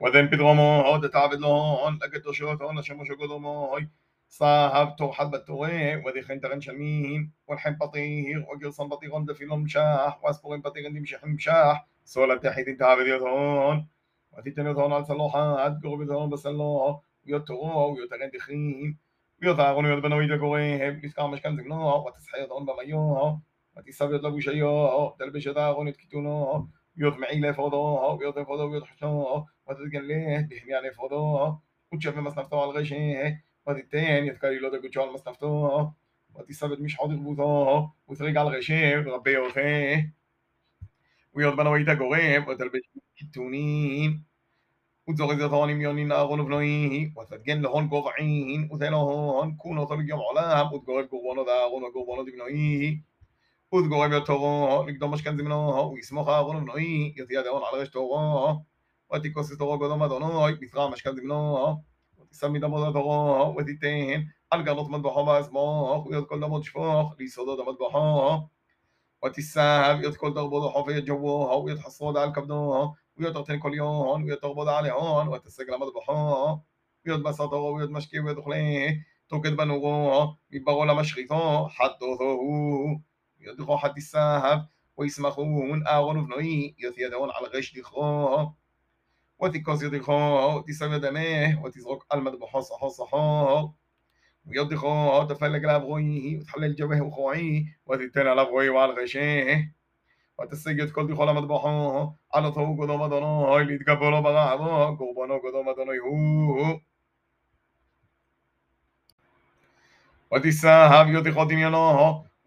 ودن פתרומו דתעבד לו לקדושותו לשמושו קודמוי صاحب توحد بالتوي وذي تغن شمين والحين بطير وقرصن بطيرون دفيلون مشاح واسبورين بطيرين دي مشيح مشاح سولا تحيد انت عبد يدهون وتتنو على سلوحات قرب يدهون بسلوح ويوتو ويوتغن دخين ويوتاغون ويوت بنوي دقويهم يسكار مشكن زقنو وتسحي يدهون بميو وتساب يطلبو شيو تلبش يداغون يتكتونو يطمعين لفضاها ويضع فضاها ويضحشاها ليه؟ بهم يعني فضاها. وتشاف ما صنفتها على الغشاه وتتان يتكري لدى قدشها على ما صنفتها وتثبت مش حاضر بوضاها وترجع الغشاه ربي وفاه ويضمن ويدا قريب وتلبس التونين. وتغزي ثاني ميونين أغن بنويه وتتجن لهون قضعين وثلهون كونوا طلق يوم علام وتقرب قوانا ذا أغن وقوانا וגורבונו דבנועי, ותגורב יתורו, לקדום משכן זמנו, ויסמוך אהרון ובנועי, יתיע דהון על רשת תורו, ותיקוס את תורו קודם אדוני, בזרע משכן זמנו, תשמיד עבודת אורו ותיתן על גרנות מטבחו בעצמו ויות כל דמות שפוך ליסודות המטבחו ותישא ויות כל תרבותו וית ג'ובו ויות חסרוד על כבדו ויות תרתן כל יון ויות תרבוד על יון ותסג למטבחו ויות בשר תורו ויות משקיע ויות אוכלה תוקד בנורו מברו למשחיתו חטאותו הוא ויות דכו חתיסיו וישמחון אהרון ובנועי ויות ידעון על רש דכרו ותכוס ידיחו, תישא ידמה, ותזרוק על מטבחו סחור סחור. וידיחו, תפלג עליו רועי, ותחלל ג'בהו וכרועי, ותיתן עליו רועי ועל רשה. ותשיג את כל דיחו למטבחו, על אותו קודום אדוני, להתגבר לו ברעבו, קורבנו קודום אדוני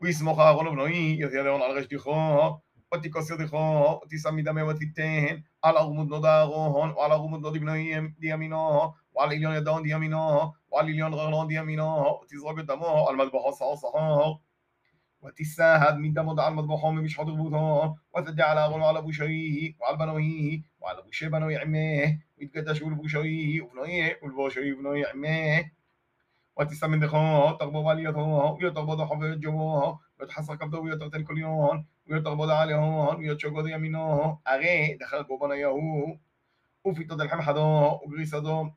הוא. ותישא ויותיכו דמיינו, ויסמוך אהרון ובנוי, יתידון על רש דיחו. ותכוס ידיחו, ותישא מדמה ותיתן, על ערמוד נודע אהרון, ועל ערמוד נודי בני דימינו, ועל עליון ידון דימינו, ועל עליון ררלון דימינו, ותזרוק את דמו על מטבחו סחור סחור. ותסהד מדמו דעל מטבחו ממשחת רבותו, ותדע על אהרון ועל אבושי, ועל בנוהי, ועל אבושי בנוי עמה, ויתקדשו לבושי, ובנוי, ולבושי ובנוי עמה. ותשא מנדחו, תרבו בעלייתו, ויתרבו דחו ויתג'בו, ותחסר כבדו ויתרתן כל יון, ويتربض عليهون ويتشقض يمينه أغي دخل قبنا يهو وفي تد الحم حدو وقريس دو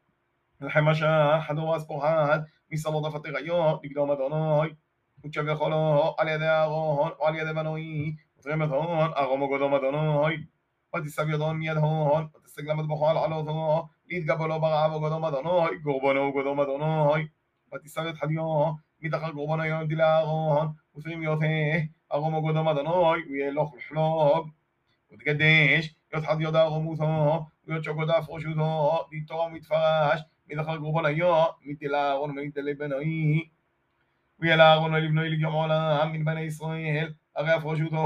الحمشة حدو أسبوحات ميسالو ضفت غيو دقدام دوناي وتشبه خلو على يد أغون وعلى يد بنوي وتغمت هون أغوم قدام دوناي وتسبي دون ميد هون وتستقلم بخال على ذو ليد قبلو بغاب قدام دوناي قربانو قدام دوناي وتسبي حديو مدخل قربانا يوم دلاغون وتغيم يوته أغم قدام أدناي ويلوخ الحلاب وتقديش يتحد يدا غموثا ويتشقد أفرشوثا ديتورا متفرش مدخل قربان أيا متلاغون ومتلا بناي ويلاغون لبناي لجمع من بني إسرائيل أغي أفرشوثا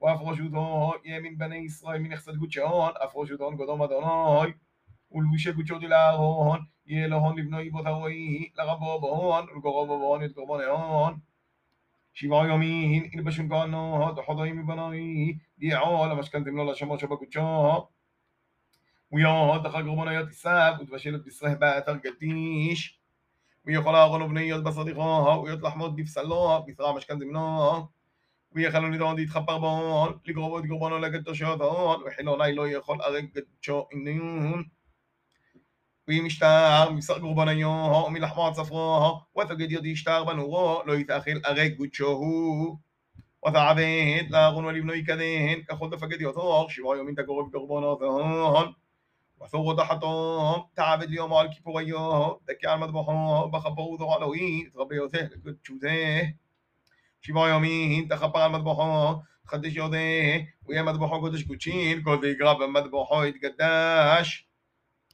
وأفرشوثا يمين بني إسرائيل من إخسد قدشان أفرشوثا قدام أدناي ולבושי קודשו דלאהון, יהיה להון לבנוי בותאוי, לרבובון, ולקרובובון את קורבן ההון. שבעה ימים ילבשון כהנות וחודרים מבנוי דיעו למשכנתם לו לשמות שבקודשו ויוד אחר קורבנו תישא ותבשל את בשרה באתר גדיש ויכול אהרון ובני יוד בסדיחו ויות לחמוד בפסלו בשרה משכן זמנו ויכלו נדעון להתחפר בו לגרובו את קורבנו לקדושו והון וחילוני לא יכול הרג קדשו עניון ומשטר מבשר קורבניו ומלחמו צפרו ותגיד ידי שטר בנורו לא יתאכל הרג גודשו ותעבד לארון ולבנוי כדין ככל תפקד יותו שבעה יומים תגורב קורבנות והון ותורו תחתו תעבד ליומו על כיפוריו דכא על מטבחו בכפרו תורה אלוהי תרבה יותר לקודשותה שבעה ימים תכפר על מטבחו חדש יודע ויהיה מטבחו קודש קודשין כל ויקרא במטבחו יתקדש